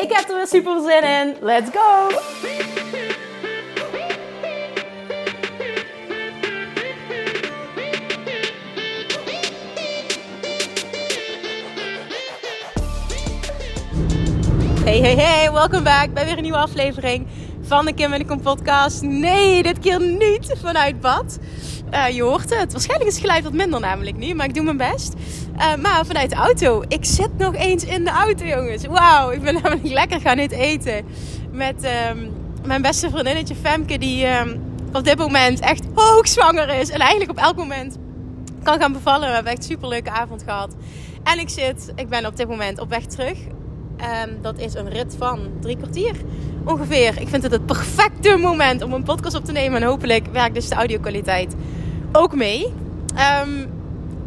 Ik heb er weer super zin in. Let's go! Hey, hey, hey, welkom back bij weer een nieuwe aflevering van de Kim en de Kom podcast. Nee, dit keer niet vanuit bad. Uh, je hoort het. Waarschijnlijk is het geluid wat minder namelijk nu, maar ik doe mijn best. Uh, maar vanuit de auto. Ik zit nog eens in de auto, jongens. Wauw, ik ben namelijk lekker gaan eten met um, mijn beste vriendinnetje Femke, die um, op dit moment echt hoogzwanger is. En eigenlijk op elk moment kan gaan bevallen. We hebben echt een super leuke avond gehad. En ik zit, ik ben op dit moment op weg terug. Um, dat is een rit van drie kwartier ongeveer. Ik vind het het perfecte moment om een podcast op te nemen. En hopelijk werkt dus de audio-kwaliteit ook mee. Um,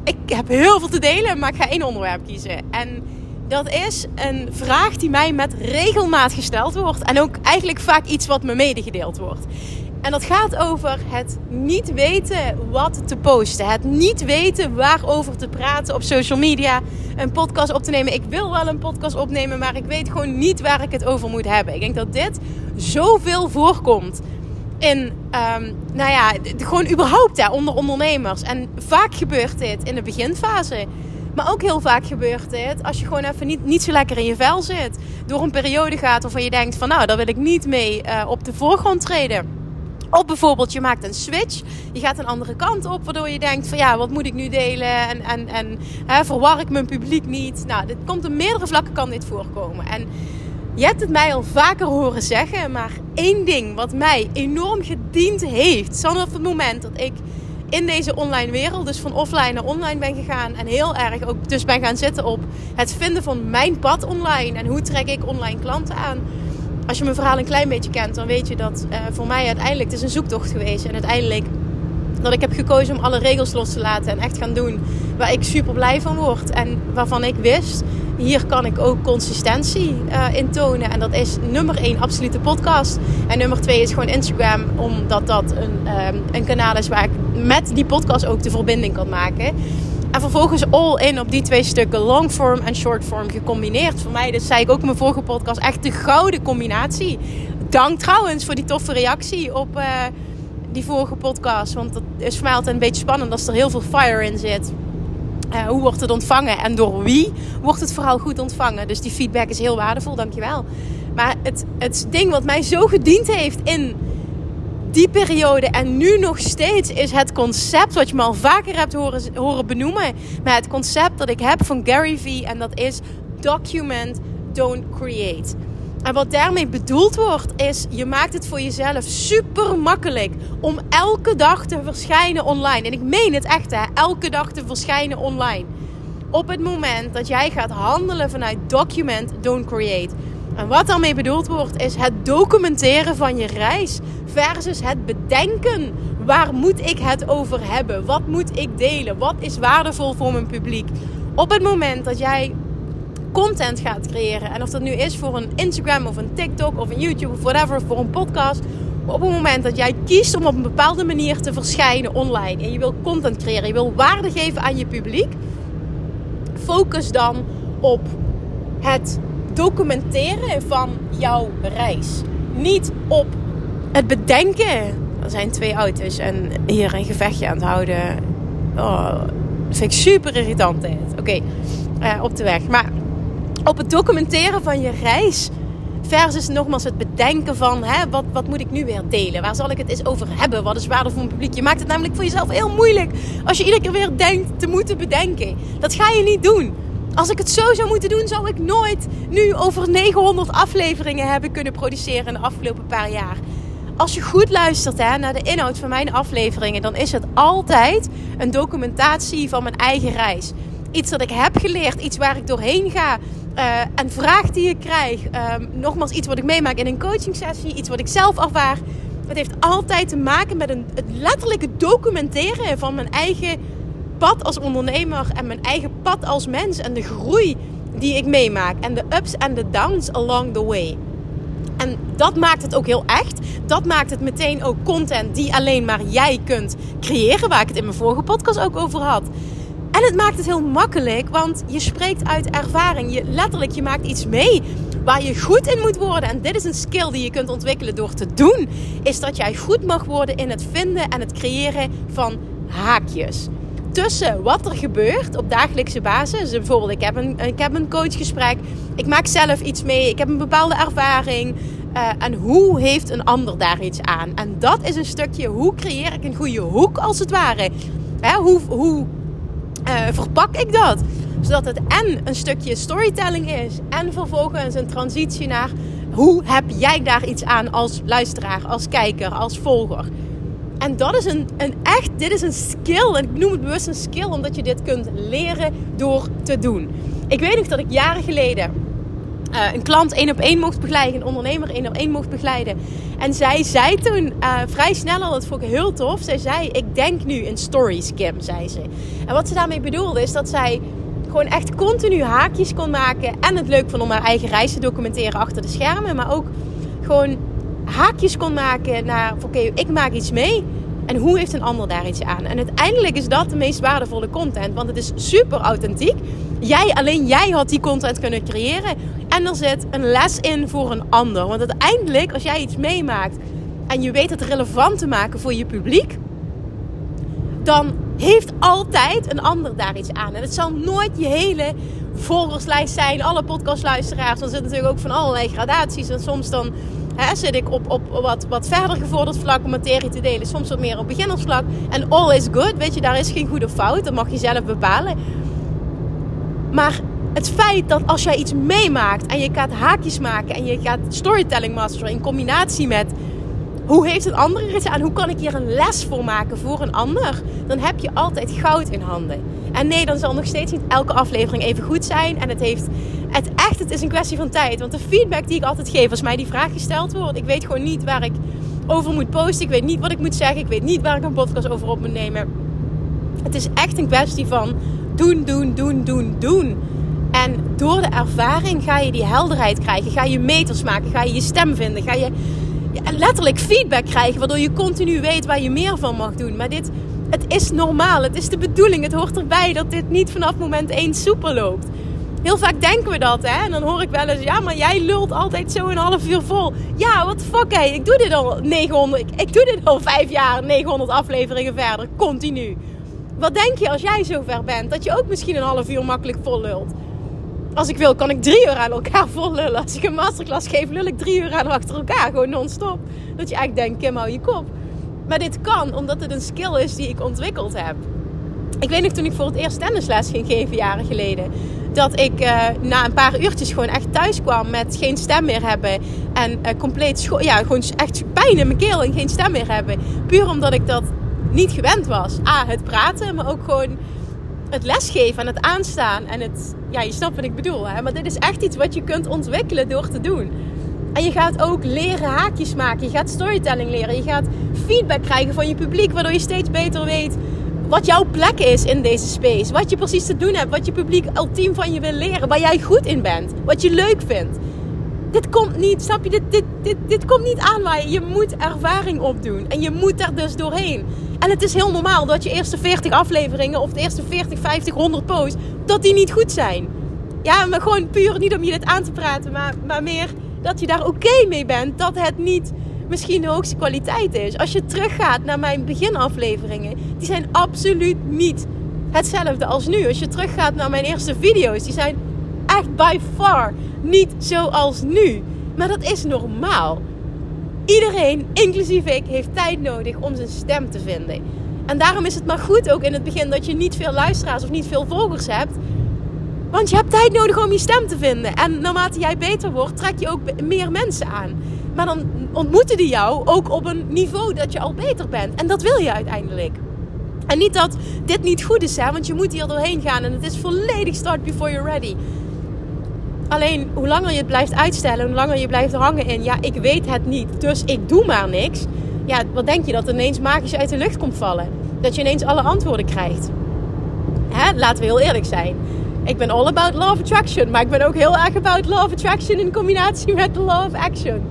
ik heb heel veel te delen, maar ik ga één onderwerp kiezen. En dat is een vraag die mij met regelmaat gesteld wordt. En ook eigenlijk vaak iets wat me medegedeeld wordt. En dat gaat over het niet weten wat te posten. Het niet weten waarover te praten op social media. Een podcast op te nemen. Ik wil wel een podcast opnemen, maar ik weet gewoon niet waar ik het over moet hebben. Ik denk dat dit zoveel voorkomt. Um, nou ja, gewoon überhaupt hè, onder ondernemers. En vaak gebeurt dit in de beginfase. Maar ook heel vaak gebeurt dit als je gewoon even niet, niet zo lekker in je vel zit. Door een periode gaat waarvan je denkt van nou, daar wil ik niet mee uh, op de voorgrond treden. Of bijvoorbeeld je maakt een switch. Je gaat een andere kant op. Waardoor je denkt van ja, wat moet ik nu delen? En, en, en hè, verwar ik mijn publiek niet? Nou, dit komt op meerdere vlakken kan dit voorkomen. En je hebt het mij al vaker horen zeggen. Maar één ding wat mij enorm gediend heeft. Vanaf het moment dat ik in deze online wereld, dus van offline naar online ben gegaan. En heel erg ook dus ben gaan zitten op het vinden van mijn pad online. En hoe trek ik online klanten aan als je mijn verhaal een klein beetje kent, dan weet je dat uh, voor mij uiteindelijk het is een zoektocht geweest. En uiteindelijk dat ik heb gekozen om alle regels los te laten en echt gaan doen waar ik super blij van word. En waarvan ik wist, hier kan ik ook consistentie uh, in tonen. En dat is nummer één absolute podcast. En nummer twee is gewoon Instagram, omdat dat een, um, een kanaal is waar ik met die podcast ook de verbinding kan maken. En vervolgens all in op die twee stukken, longform en shortform gecombineerd. Voor mij, dat zei ik ook in mijn vorige podcast, echt de gouden combinatie. Dank trouwens voor die toffe reactie op uh, die vorige podcast. Want dat is voor mij altijd een beetje spannend als er heel veel fire in zit. Uh, hoe wordt het ontvangen en door wie wordt het vooral goed ontvangen? Dus die feedback is heel waardevol, dankjewel. Maar het, het ding wat mij zo gediend heeft in die periode en nu nog steeds is het concept wat je me al vaker hebt horen, horen benoemen. Maar het concept dat ik heb van Gary Vee en dat is document, don't create. En wat daarmee bedoeld wordt is, je maakt het voor jezelf super makkelijk om elke dag te verschijnen online. En ik meen het echt hè, elke dag te verschijnen online. Op het moment dat jij gaat handelen vanuit document, don't create. En wat daarmee bedoeld wordt is het documenteren van je reis versus het bedenken. Waar moet ik het over hebben? Wat moet ik delen? Wat is waardevol voor mijn publiek? Op het moment dat jij content gaat creëren, en of dat nu is voor een Instagram of een TikTok of een YouTube of whatever, voor een podcast. Op het moment dat jij kiest om op een bepaalde manier te verschijnen online en je wil content creëren, je wil waarde geven aan je publiek, focus dan op het documenteren van jouw reis. Niet op het bedenken. Er zijn twee auto's en hier een gevechtje aan het houden. Oh, vind ik super irritant. Oké, uh, op de weg. Maar op het documenteren van je reis. Versus nogmaals het bedenken van hè, wat, wat moet ik nu weer delen? Waar zal ik het eens over hebben? Wat is waardevol voor mijn publiek? Je maakt het namelijk voor jezelf heel moeilijk als je iedere keer weer denkt te moeten bedenken. Dat ga je niet doen. Als ik het zo zou moeten doen, zou ik nooit nu over 900 afleveringen hebben kunnen produceren in de afgelopen paar jaar. Als je goed luistert hè, naar de inhoud van mijn afleveringen, dan is het altijd een documentatie van mijn eigen reis. Iets dat ik heb geleerd, iets waar ik doorheen ga. Uh, een vraag die ik krijg. Um, nogmaals, iets wat ik meemaak in een coaching sessie. Iets wat ik zelf ervaar. Het heeft altijd te maken met een, het letterlijke documenteren van mijn eigen pad als ondernemer. En mijn eigen pad als mens. En de groei die ik meemaak. En de ups en de downs along the way. En dat maakt het ook heel echt. Dat maakt het meteen ook content die alleen maar jij kunt creëren. Waar ik het in mijn vorige podcast ook over had. En het maakt het heel makkelijk, want je spreekt uit ervaring. Je, letterlijk, je maakt iets mee waar je goed in moet worden. En dit is een skill die je kunt ontwikkelen door te doen. Is dat jij goed mag worden in het vinden en het creëren van haakjes. Tussen wat er gebeurt op dagelijkse basis. Bijvoorbeeld, ik heb, een, ik heb een coachgesprek. Ik maak zelf iets mee. Ik heb een bepaalde ervaring. Uh, en hoe heeft een ander daar iets aan? En dat is een stukje, hoe creëer ik een goede hoek als het ware? Hè, hoe, hoe uh, verpak ik dat? Zodat het en een stukje storytelling is en vervolgens een transitie naar hoe heb jij daar iets aan als luisteraar, als kijker, als volger. En dat is een, een echt, dit is een skill. En ik noem het bewust een skill, omdat je dit kunt leren door te doen. Ik weet nog dat ik jaren geleden uh, een klant één op één mocht begeleiden, een ondernemer één op één mocht begeleiden. En zij zei toen uh, vrij snel al, dat vond ik heel tof. Zij zei: Ik denk nu in stories, Kim, zei ze. En wat ze daarmee bedoelde is dat zij gewoon echt continu haakjes kon maken. En het leuk vond om haar eigen reis te documenteren achter de schermen. Maar ook gewoon haakjes kon maken naar: Oké, ik maak iets mee. En hoe heeft een ander daar iets aan? En uiteindelijk is dat de meest waardevolle content. Want het is super authentiek. Jij, alleen jij had die content kunnen creëren. En er zit een les in voor een ander. Want uiteindelijk, als jij iets meemaakt en je weet het relevant te maken voor je publiek, dan heeft altijd een ander daar iets aan. En het zal nooit je hele volgerslijst zijn, alle podcastluisteraars. Dan zit natuurlijk ook van allerlei gradaties. En soms dan zit ik op, op wat, wat verder gevorderd vlak om materie te delen. Soms wat meer op beginnersvlak. En all is good, weet je, daar is geen goede fout. Dat mag je zelf bepalen. Maar het feit dat als jij iets meemaakt en je gaat haakjes maken en je gaat storytelling masteren in combinatie met hoe heeft een ander er aan, hoe kan ik hier een les voor maken voor een ander, dan heb je altijd goud in handen. En nee, dan zal nog steeds niet elke aflevering even goed zijn. En het heeft, het echt, het is een kwestie van tijd. Want de feedback die ik altijd geef als mij die vraag gesteld wordt, ik weet gewoon niet waar ik over moet posten. Ik weet niet wat ik moet zeggen. Ik weet niet waar ik een podcast over op moet nemen. Het is echt een kwestie van doen, doen, doen, doen, doen. En door de ervaring ga je die helderheid krijgen. Ga je meters maken. Ga je je stem vinden. Ga je letterlijk feedback krijgen. Waardoor je continu weet waar je meer van mag doen. Maar dit, het is normaal. Het is de bedoeling. Het hoort erbij dat dit niet vanaf moment 1 soepel loopt. Heel vaak denken we dat, hè? En dan hoor ik wel eens, ja, maar jij lult altijd zo een half uur vol. Ja, wat fuck, hé. Ik doe dit al 900, ik, doe dit al 5 jaar, 900 afleveringen verder, continu. Wat denk je als jij zover bent? Dat je ook misschien een half uur makkelijk vol lult als ik wil, kan ik drie uur aan elkaar vol lullen. Als ik een masterclass geef, lul ik drie uur aan achter elkaar. Gewoon non-stop. Dat je eigenlijk denkt, Kim, hou je kop. Maar dit kan, omdat het een skill is die ik ontwikkeld heb. Ik weet nog toen ik voor het eerst tennisles ging geven, jaren geleden. Dat ik uh, na een paar uurtjes gewoon echt thuis kwam met geen stem meer hebben. En uh, compleet, ja, gewoon echt pijn in mijn keel en geen stem meer hebben. Puur omdat ik dat niet gewend was. A, het praten, maar ook gewoon het lesgeven en het aanstaan en het, ja, je snapt wat ik bedoel, hè? maar dit is echt iets wat je kunt ontwikkelen door te doen. En je gaat ook leren haakjes maken, je gaat storytelling leren, je gaat feedback krijgen van je publiek, waardoor je steeds beter weet wat jouw plek is in deze space, wat je precies te doen hebt, wat je publiek ultiem van je wil leren, waar jij goed in bent, wat je leuk vindt. Dit komt niet, snap je? Dit, dit, dit, dit komt niet aanwaaien. Je moet ervaring opdoen. En je moet er dus doorheen. En het is heel normaal dat je eerste 40 afleveringen of de eerste 40, 50, 100 posts, dat die niet goed zijn. Ja, maar gewoon puur niet om je dit aan te praten, maar, maar meer dat je daar oké mee bent dat het niet misschien de hoogste kwaliteit is. Als je teruggaat naar mijn beginafleveringen, die zijn absoluut niet hetzelfde als nu. Als je teruggaat naar mijn eerste video's, die zijn echt by far niet zoals nu. Maar dat is normaal. Iedereen, inclusief ik, heeft tijd nodig om zijn stem te vinden. En daarom is het maar goed ook in het begin dat je niet veel luisteraars of niet veel volgers hebt. Want je hebt tijd nodig om je stem te vinden. En naarmate jij beter wordt, trek je ook meer mensen aan. Maar dan ontmoeten die jou ook op een niveau dat je al beter bent. En dat wil je uiteindelijk. En niet dat dit niet goed is, hè, want je moet hier doorheen gaan en het is volledig start before you're ready. Alleen hoe langer je het blijft uitstellen, hoe langer je blijft hangen in, ja, ik weet het niet, dus ik doe maar niks. Ja, wat denk je dat ineens magisch uit de lucht komt vallen? Dat je ineens alle antwoorden krijgt. Hè? Laten we heel eerlijk zijn. Ik ben all about law attraction, maar ik ben ook heel erg about law attraction in combinatie met law of action.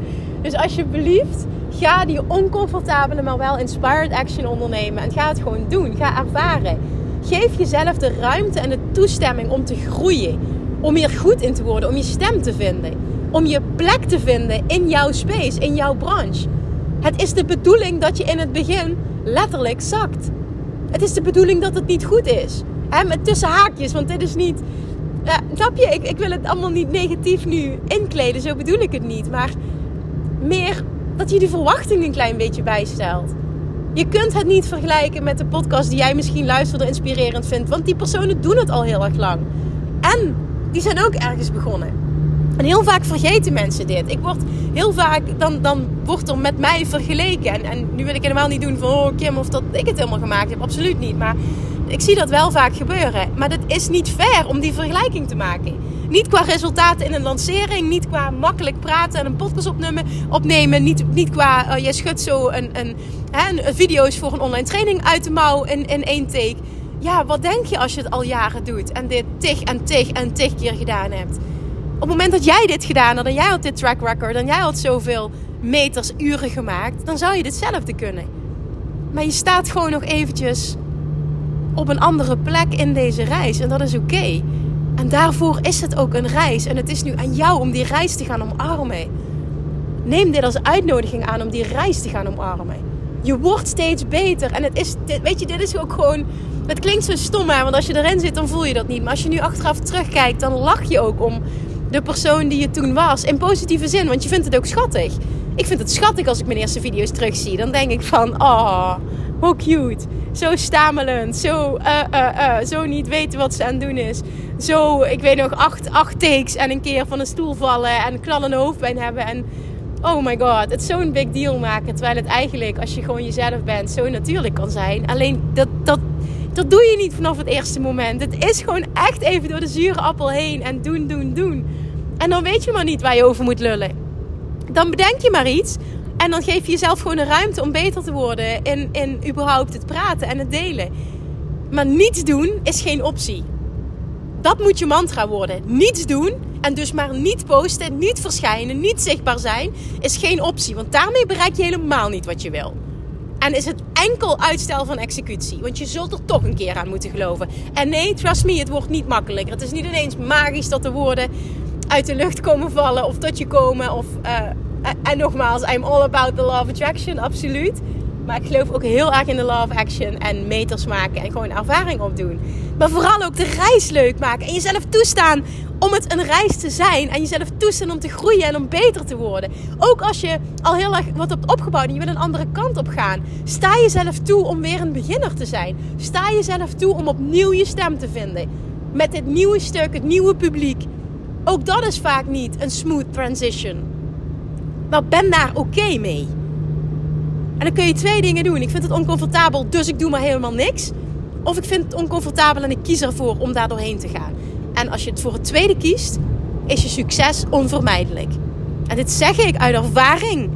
Dus alsjeblieft, ga die oncomfortabele, maar wel inspired action ondernemen. En ga het gewoon doen. Ga ervaren. Geef jezelf de ruimte en de toestemming om te groeien. Om hier goed in te worden. Om je stem te vinden. Om je plek te vinden in jouw space, in jouw branche. Het is de bedoeling dat je in het begin letterlijk zakt. Het is de bedoeling dat het niet goed is. Met tussen haakjes, want dit is niet. Uh, snap je? Ik, ik wil het allemaal niet negatief nu inkleden, zo bedoel ik het niet. Maar meer dat je die verwachting een klein beetje bijstelt. Je kunt het niet vergelijken met de podcast die jij misschien luistert en inspirerend vindt, want die personen doen het al heel erg lang. En die zijn ook ergens begonnen. En heel vaak vergeten mensen dit. Ik word heel vaak, dan, dan wordt er met mij vergeleken. En, en nu wil ik helemaal niet doen van, oh Kim, of dat ik het helemaal gemaakt heb. Absoluut niet. Maar ik zie dat wel vaak gebeuren. Maar het is niet fair om die vergelijking te maken. Niet qua resultaten in een lancering, niet qua makkelijk praten en een podcast opnemen. opnemen niet, niet qua, uh, jij schudt zo een, een, hè, een, video's voor een online training uit de mouw in, in één take. Ja, wat denk je als je het al jaren doet en dit tig en tig en tig keer gedaan hebt? Op het moment dat jij dit gedaan had en jij had dit track record en jij had zoveel meters, uren gemaakt, dan zou je ditzelfde kunnen. Maar je staat gewoon nog eventjes op een andere plek in deze reis en dat is oké. En daarvoor is het ook een reis. En het is nu aan jou om die reis te gaan omarmen. Neem dit als uitnodiging aan om die reis te gaan omarmen. Je wordt steeds beter. En het is, weet je, dit is ook gewoon. Het klinkt zo stom, hè? want als je erin zit, dan voel je dat niet. Maar als je nu achteraf terugkijkt, dan lach je ook om de persoon die je toen was. In positieve zin, want je vindt het ook schattig. Ik vind het schattig als ik mijn eerste video's terugzie. Dan denk ik van, oh, hoe cute. Zo stamelend. Zo, uh, uh, uh, zo niet weten wat ze aan het doen is. Zo, ik weet nog, acht, acht takes en een keer van een stoel vallen en knallende hoofdpijn hebben. En oh my god, het zo'n big deal maken. Terwijl het eigenlijk, als je gewoon jezelf bent, zo natuurlijk kan zijn. Alleen dat, dat, dat doe je niet vanaf het eerste moment. Het is gewoon echt even door de zure appel heen en doen, doen, doen. En dan weet je maar niet waar je over moet lullen. Dan bedenk je maar iets. En dan geef je jezelf gewoon de ruimte om beter te worden in, in überhaupt het praten en het delen. Maar niets doen is geen optie. Dat moet je mantra worden. Niets doen en dus maar niet posten, niet verschijnen, niet zichtbaar zijn is geen optie. Want daarmee bereik je helemaal niet wat je wil. En is het enkel uitstel van executie. Want je zult er toch een keer aan moeten geloven. En nee, trust me, het wordt niet makkelijker. Het is niet ineens magisch dat de woorden uit de lucht komen vallen of tot je komen. Of, uh, en nogmaals, I'm all about the law of attraction, absoluut. Maar ik geloof ook heel erg in de of action en meters maken en gewoon ervaring opdoen. Maar vooral ook de reis leuk maken en jezelf toestaan om het een reis te zijn. En jezelf toestaan om te groeien en om beter te worden. Ook als je al heel erg wat hebt opgebouwd en je wil een andere kant op gaan. Sta jezelf toe om weer een beginner te zijn. Sta jezelf toe om opnieuw je stem te vinden. Met dit nieuwe stuk, het nieuwe publiek. Ook dat is vaak niet een smooth transition. Maar ben daar oké mee. En dan kun je twee dingen doen. Ik vind het oncomfortabel, dus ik doe maar helemaal niks. Of ik vind het oncomfortabel en ik kies ervoor om daar doorheen te gaan. En als je het voor het tweede kiest, is je succes onvermijdelijk. En dit zeg ik uit ervaring,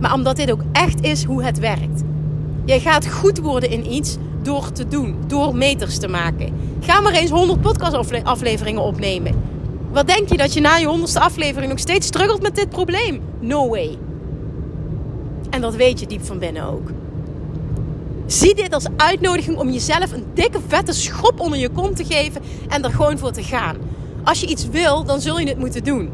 maar omdat dit ook echt is hoe het werkt. Je gaat goed worden in iets door te doen, door meters te maken. Ga maar eens 100 podcastafleveringen opnemen. Wat denk je dat je na je honderdste aflevering nog steeds struggelt met dit probleem? No way. En dat weet je diep van binnen ook. Zie dit als uitnodiging om jezelf een dikke vette schop onder je kont te geven en er gewoon voor te gaan. Als je iets wil, dan zul je het moeten doen.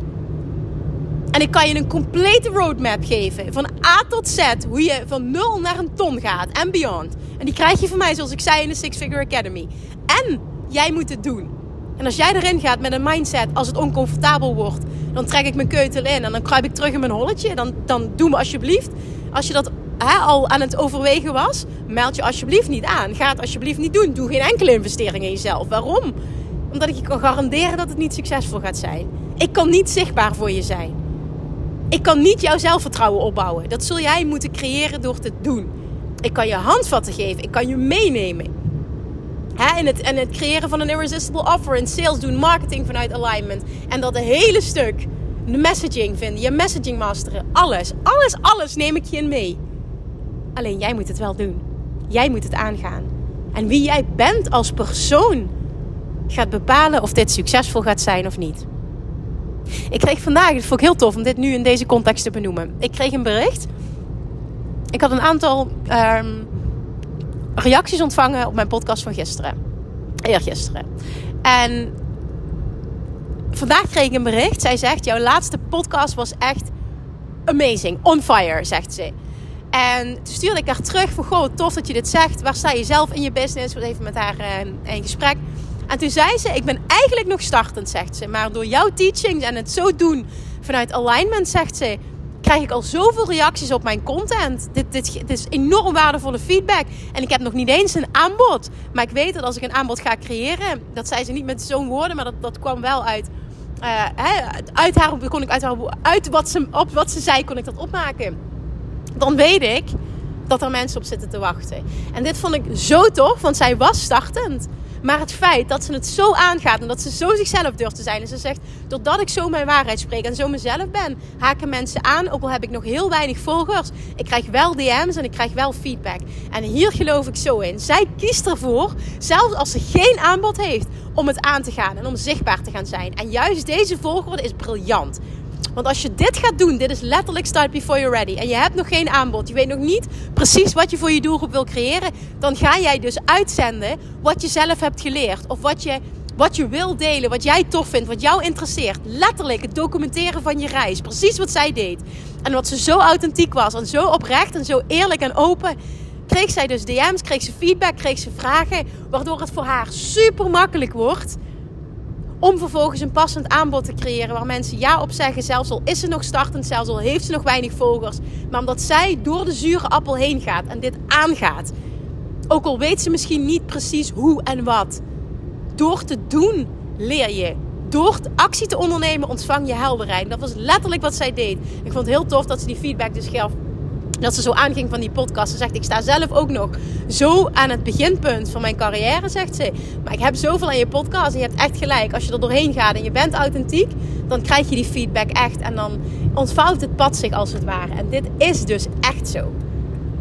En ik kan je een complete roadmap geven. Van A tot Z. Hoe je van 0 naar een ton gaat. En beyond. En die krijg je van mij, zoals ik zei in de Six Figure Academy. En jij moet het doen. En als jij erin gaat met een mindset, als het oncomfortabel wordt, dan trek ik mijn keutel in en dan kruip ik terug in mijn holletje. Dan, dan doe me alsjeblieft. Als je dat hè, al aan het overwegen was, meld je alsjeblieft niet aan. Ga het alsjeblieft niet doen. Doe geen enkele investering in jezelf. Waarom? Omdat ik je kan garanderen dat het niet succesvol gaat zijn. Ik kan niet zichtbaar voor je zijn. Ik kan niet jouw zelfvertrouwen opbouwen. Dat zul jij moeten creëren door te doen. Ik kan je handvatten geven. Ik kan je meenemen. Hè, in, het, en het creëren van een irresistible offer, in sales doen, marketing vanuit alignment. En dat hele stuk, de messaging vinden, je messaging masteren, alles, alles, alles neem ik je in mee. Alleen jij moet het wel doen. Jij moet het aangaan. En wie jij bent als persoon gaat bepalen of dit succesvol gaat zijn of niet. Ik kreeg vandaag, het vond ik heel tof om dit nu in deze context te benoemen. Ik kreeg een bericht. Ik had een aantal ehm, reacties ontvangen op mijn podcast van gisteren. Eergisteren. En vandaag kreeg ik een bericht. Zij zegt, jouw laatste podcast was echt amazing. On fire, zegt ze. En toen stuurde ik haar terug van, goh, tof dat je dit zegt. Waar sta je zelf in je business? We even met haar uh, in gesprek. En toen zei ze, ik ben eigenlijk nog startend, zegt ze. Maar door jouw teachings en het zo doen vanuit alignment, zegt ze... krijg ik al zoveel reacties op mijn content. Dit, dit, dit is enorm waardevolle feedback. En ik heb nog niet eens een aanbod. Maar ik weet dat als ik een aanbod ga creëren... dat zei ze niet met zo'n woorden, maar dat, dat kwam wel uit... Uh, uit haar, kon ik uit, haar, uit wat ze, op wat ze zei, kon ik dat opmaken. Dan weet ik dat er mensen op zitten te wachten. En dit vond ik zo tof, want zij was startend. Maar het feit dat ze het zo aangaat en dat ze zo zichzelf durft te zijn. En ze zegt, doordat ik zo mijn waarheid spreek en zo mezelf ben, haken mensen aan. Ook al heb ik nog heel weinig volgers. Ik krijg wel DM's en ik krijg wel feedback. En hier geloof ik zo in. Zij kiest ervoor, zelfs als ze geen aanbod heeft, om het aan te gaan en om zichtbaar te gaan zijn. En juist deze volgorde is briljant. Want als je dit gaat doen, dit is letterlijk start before you're ready. En je hebt nog geen aanbod. Je weet nog niet precies wat je voor je doelgroep wil creëren. Dan ga jij dus uitzenden wat je zelf hebt geleerd. Of wat je, wat je wil delen. Wat jij tof vindt. Wat jou interesseert. Letterlijk het documenteren van je reis. Precies wat zij deed. En wat ze zo authentiek was. En zo oprecht en zo eerlijk en open kreeg zij dus DM's, kreeg ze feedback, kreeg ze vragen, waardoor het voor haar super makkelijk wordt om vervolgens een passend aanbod te creëren waar mensen ja op zeggen. Zelfs al is ze nog startend, zelfs al heeft ze nog weinig volgers. Maar omdat zij door de zure appel heen gaat en dit aangaat. Ook al weet ze misschien niet precies hoe en wat. Door te doen leer je. Door actie te ondernemen ontvang je helderheid. Dat was letterlijk wat zij deed. Ik vond het heel tof dat ze die feedback dus gaf dat ze zo aanging van die podcast. Ze zegt, ik sta zelf ook nog zo aan het beginpunt van mijn carrière, zegt ze. Maar ik heb zoveel aan je podcast en je hebt echt gelijk. Als je er doorheen gaat en je bent authentiek, dan krijg je die feedback echt. En dan ontvouwt het pad zich als het ware. En dit is dus echt zo.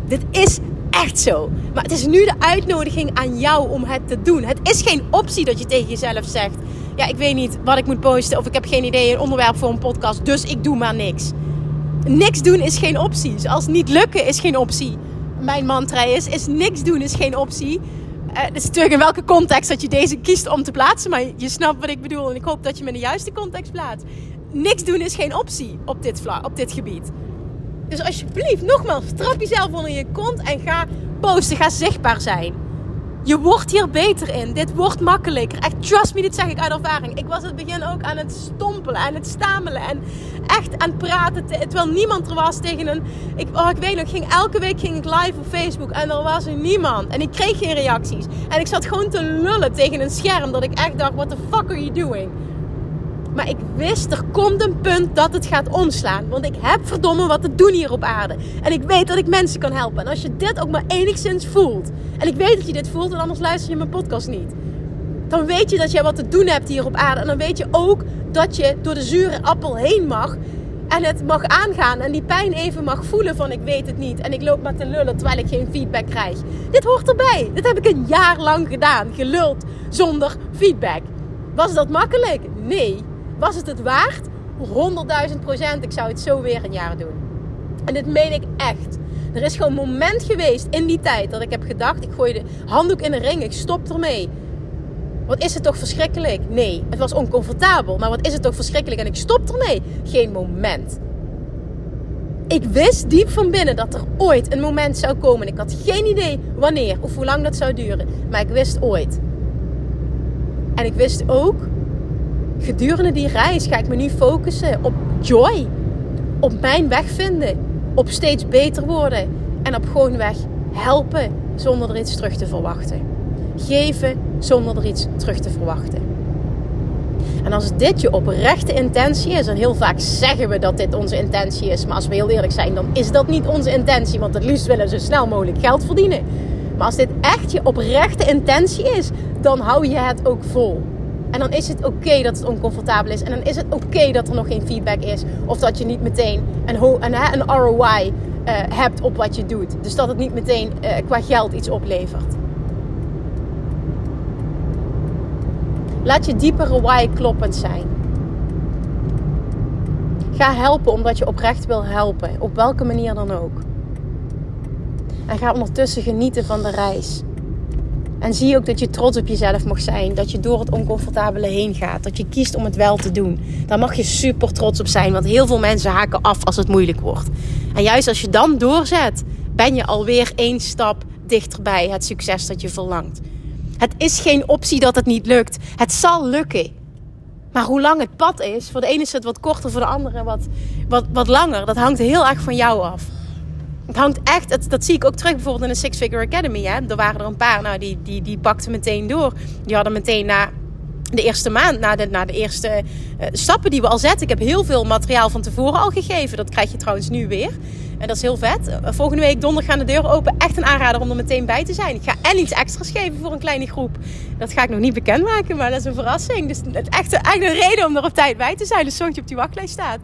Dit is echt zo. Maar het is nu de uitnodiging aan jou om het te doen. Het is geen optie dat je tegen jezelf zegt... Ja, ik weet niet wat ik moet posten of ik heb geen idee, een onderwerp voor een podcast, dus ik doe maar niks niks doen is geen optie. Zoals niet lukken is geen optie. Mijn mantra is, is niks doen is geen optie. Uh, het is natuurlijk in welke context dat je deze kiest om te plaatsen. Maar je snapt wat ik bedoel. En ik hoop dat je me in de juiste context plaatst. Niks doen is geen optie op dit, op dit gebied. Dus alsjeblieft, nogmaals, trap jezelf onder je kont en ga posten. Ga zichtbaar zijn. Je wordt hier beter in. Dit wordt makkelijker. Echt, trust me, dit zeg ik uit ervaring. Ik was in het begin ook aan het stompelen, aan het stamelen. En echt aan het praten. Terwijl niemand er was tegen een... Ik, oh, ik weet nog, ging, elke week ging ik live op Facebook. En er was er niemand. En ik kreeg geen reacties. En ik zat gewoon te lullen tegen een scherm. Dat ik echt dacht, what the fuck are you doing? Maar ik wist, er komt een punt dat het gaat omslaan. Want ik heb verdomme wat te doen hier op aarde. En ik weet dat ik mensen kan helpen. En als je dit ook maar enigszins voelt. En ik weet dat je dit voelt, en anders luister je mijn podcast niet. Dan weet je dat jij wat te doen hebt hier op aarde. En dan weet je ook dat je door de zure appel heen mag. En het mag aangaan. En die pijn even mag voelen van ik weet het niet. En ik loop maar te lullen terwijl ik geen feedback krijg. Dit hoort erbij. Dit heb ik een jaar lang gedaan. Geluld zonder feedback. Was dat makkelijk? Nee. Was het het waard? 100.000 procent. Ik zou het zo weer een jaar doen. En dit meen ik echt. Er is gewoon een moment geweest in die tijd dat ik heb gedacht: ik gooi de handdoek in de ring, ik stop ermee. Wat is het toch verschrikkelijk? Nee, het was oncomfortabel, maar wat is het toch verschrikkelijk en ik stop ermee? Geen moment. Ik wist diep van binnen dat er ooit een moment zou komen. Ik had geen idee wanneer of hoe lang dat zou duren, maar ik wist ooit. En ik wist ook gedurende die reis ga ik me nu focussen op joy. Op mijn weg vinden. Op steeds beter worden. En op gewoon weg helpen zonder er iets terug te verwachten. Geven zonder er iets terug te verwachten. En als dit je oprechte intentie is, en heel vaak zeggen we dat dit onze intentie is, maar als we heel eerlijk zijn, dan is dat niet onze intentie, want het liefst willen we zo snel mogelijk geld verdienen. Maar als dit echt je oprechte intentie is, dan hou je het ook vol. En dan is het oké dat het oncomfortabel is. En dan is het oké dat er nog geen feedback is. Of dat je niet meteen een, een, ROI eh, hebt op wat je doet. Dus dat het niet meteen uh, qua geld iets oplevert. Laat je diepere why kloppend zijn. Ga helpen omdat je oprecht wil helpen. Op welke manier dan ook. En ga ondertussen genieten van de reis. En zie ook dat je trots op jezelf mag zijn. Dat je door het oncomfortabele heen gaat. Dat je kiest om het wel te doen. Daar mag je super trots op zijn. Want heel veel mensen haken af als het moeilijk wordt. En juist als je dan doorzet, ben je alweer één stap dichterbij het succes dat je verlangt. Het is geen optie dat het niet lukt. Het zal lukken. Maar hoe lang het pad is, voor de ene is het wat korter, voor de andere wat, wat, wat langer. Dat hangt heel erg van jou af. Het hangt echt, dat, dat zie ik ook terug bijvoorbeeld in de Six Figure Academy. Hè. Er waren er een paar, nou, die, die, die pakten meteen door. Die hadden meteen na de eerste maand, na de, na de eerste uh, stappen die we al zetten. Ik heb heel veel materiaal van tevoren al gegeven. Dat krijg je trouwens nu weer. En dat is heel vet. Eh, volgende week donderdag gaan de deuren open. Echt een aanrader om er meteen bij te zijn. Ik ga en iets extra's geven voor een kleine groep. Dat ga ik nog niet bekendmaken, maar dat is een verrassing. Dus het echt, echt een reden om er op tijd bij te zijn. Dus zorg je op die wachtlijst staat.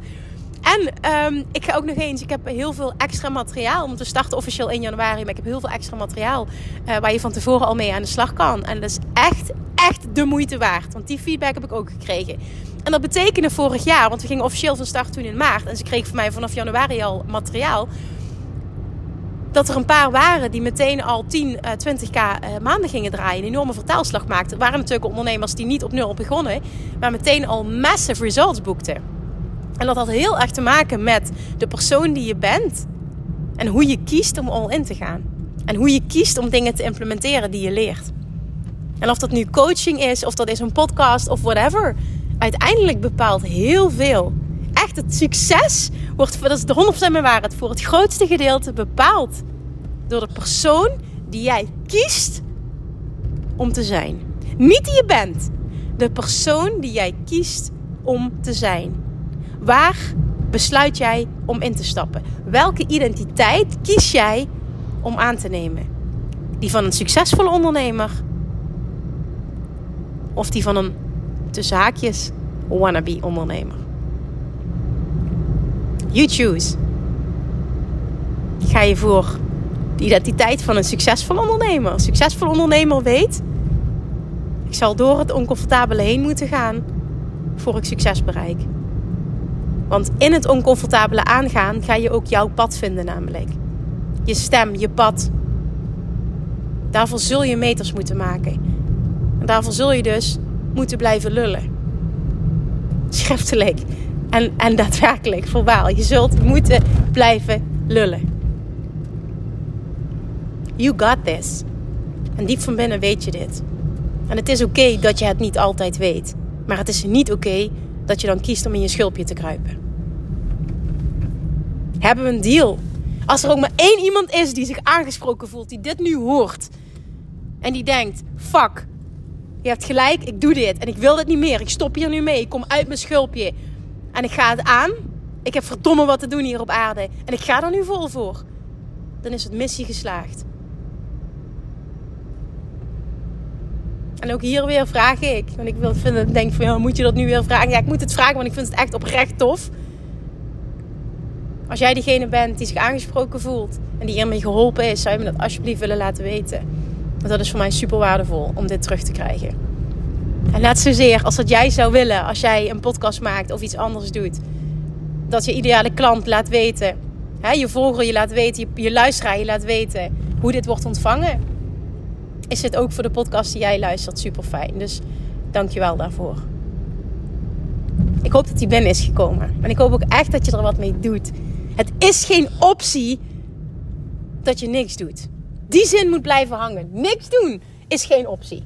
En um, ik ga ook nog eens, ik heb heel veel extra materiaal. Om te starten officieel in januari. Maar ik heb heel veel extra materiaal uh, waar je van tevoren al mee aan de slag kan. En dat is echt, echt de moeite waard. Want die feedback heb ik ook gekregen. En dat betekende vorig jaar, want we gingen officieel van start toen in maart. En ze kregen van mij vanaf januari al materiaal. Dat er een paar waren die meteen al 10, uh, 20k uh, maanden gingen draaien. Een enorme vertaalslag maakten. Er waren natuurlijk ondernemers die niet op nul begonnen. Maar meteen al massive results boekten. En dat had heel erg te maken met de persoon die je bent. En hoe je kiest om all in te gaan. En hoe je kiest om dingen te implementeren die je leert. En of dat nu coaching is, of dat is een podcast of whatever uiteindelijk bepaalt heel veel. Echt, het succes wordt, dat is de 100% mijn waarheid, voor het grootste gedeelte bepaald door de persoon die jij kiest om te zijn. Niet die je bent, de persoon die jij kiest om te zijn. Waar besluit jij om in te stappen? Welke identiteit kies jij om aan te nemen? Die van een succesvolle ondernemer of die van een tussen haakjes wannabe ondernemer. You choose. Ga je voor de identiteit van een succesvol ondernemer. Een succesvol ondernemer weet, ik zal door het oncomfortabele heen moeten gaan voor ik succes bereik. Want in het oncomfortabele aangaan ga je ook jouw pad vinden namelijk. Je stem, je pad. Daarvoor zul je meters moeten maken. En daarvoor zul je dus moeten blijven lullen. Schriftelijk en, en daadwerkelijk, verbaal. Je zult moeten blijven lullen. You got this. En diep van binnen weet je dit. En het is oké dat je het niet altijd weet. Maar het is niet oké dat je dan kiest om in je schulpje te kruipen. Hebben we een deal? Als er ook maar één iemand is die zich aangesproken voelt, die dit nu hoort. En die denkt: fuck, je hebt gelijk, ik doe dit en ik wil dit niet meer. Ik stop hier nu mee. Ik kom uit mijn schulpje. En ik ga het aan. Ik heb verdomme wat te doen hier op aarde. En ik ga er nu vol voor. Dan is het missie geslaagd. En ook hier weer vraag ik. Want ik wil, vind denk van, ja, moet je dat nu weer vragen? Ja, ik moet het vragen, want ik vind het echt oprecht tof. Als jij degene bent die zich aangesproken voelt en die hiermee geholpen is, zou je me dat alsjeblieft willen laten weten. Want dat is voor mij super waardevol om dit terug te krijgen. En net zozeer als dat jij zou willen als jij een podcast maakt of iets anders doet. Dat je ideale klant laat weten. Hè, je volger je laat weten, je, je luisteraar je laat weten hoe dit wordt ontvangen. Is dit ook voor de podcast die jij luistert super fijn. Dus dank je wel daarvoor. Ik hoop dat die binnen is gekomen. En ik hoop ook echt dat je er wat mee doet. Het is geen optie dat je niks doet die zin moet blijven hangen. Niks doen is geen optie.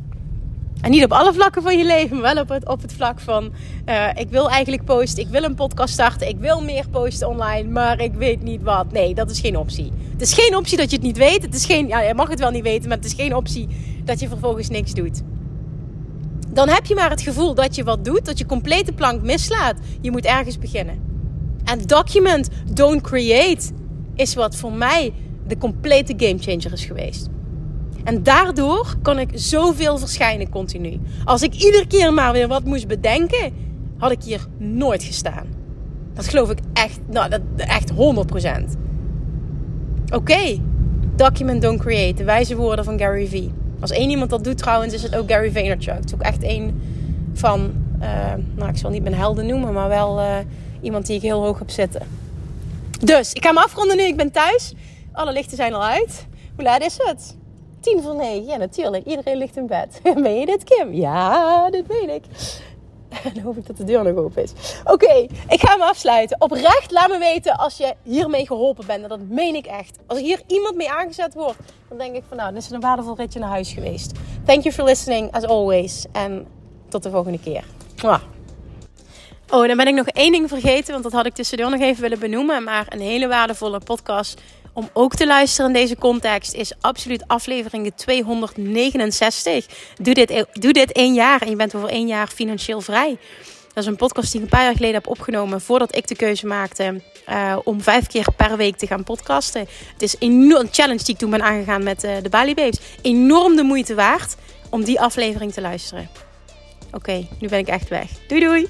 En niet op alle vlakken van je leven, maar wel op het, op het vlak van: uh, ik wil eigenlijk posten, ik wil een podcast starten, ik wil meer posten online, maar ik weet niet wat. Nee, dat is geen optie. Het is geen optie dat je het niet weet. Het is geen, ja, je mag het wel niet weten, maar het is geen optie dat je vervolgens niks doet. Dan heb je maar het gevoel dat je wat doet, dat je complete plank mislaat. Je moet ergens beginnen. En document, don't create, is wat voor mij de complete gamechanger is geweest. En daardoor kon ik zoveel verschijnen continu. Als ik iedere keer maar weer wat moest bedenken, had ik hier nooit gestaan. Dat geloof ik echt, nou, dat, echt 100%. Oké, document, don't create. De wijze woorden van Gary Vee. Als één iemand dat doet trouwens, is het ook Gary Vaynerchuk. Het is ook echt een van, uh, nou ik zal niet mijn helden noemen, maar wel uh, iemand die ik heel hoog heb zitten. Dus, ik ga me afronden nu. Ik ben thuis. Alle lichten zijn al uit. Hoe laat is het? Tien voor negen. Ja, natuurlijk. Iedereen ligt in bed. Ben je dit, Kim? Ja, dit weet ik. Dan hoop ik dat de deur nog open is. Oké, ik ga me afsluiten. Oprecht, laat me weten als je hiermee geholpen bent. En dat meen ik echt. Als hier iemand mee aangezet wordt, dan denk ik van nou, dan is een waardevol ritje naar huis geweest. Thank you for listening, as always. En tot de volgende keer. Oh, dan ben ik nog één ding vergeten, want dat had ik tussendoor nog even willen benoemen. Maar een hele waardevolle podcast om ook te luisteren in deze context is absoluut aflevering 269. Doe dit, doe dit één jaar en je bent over één jaar financieel vrij. Dat is een podcast die ik een paar jaar geleden heb opgenomen voordat ik de keuze maakte uh, om vijf keer per week te gaan podcasten. Het is een challenge die ik toen ben aangegaan met uh, de Bali Babes. Enorm de moeite waard om die aflevering te luisteren. Oké, nu ben ik echt weg. Doei doei!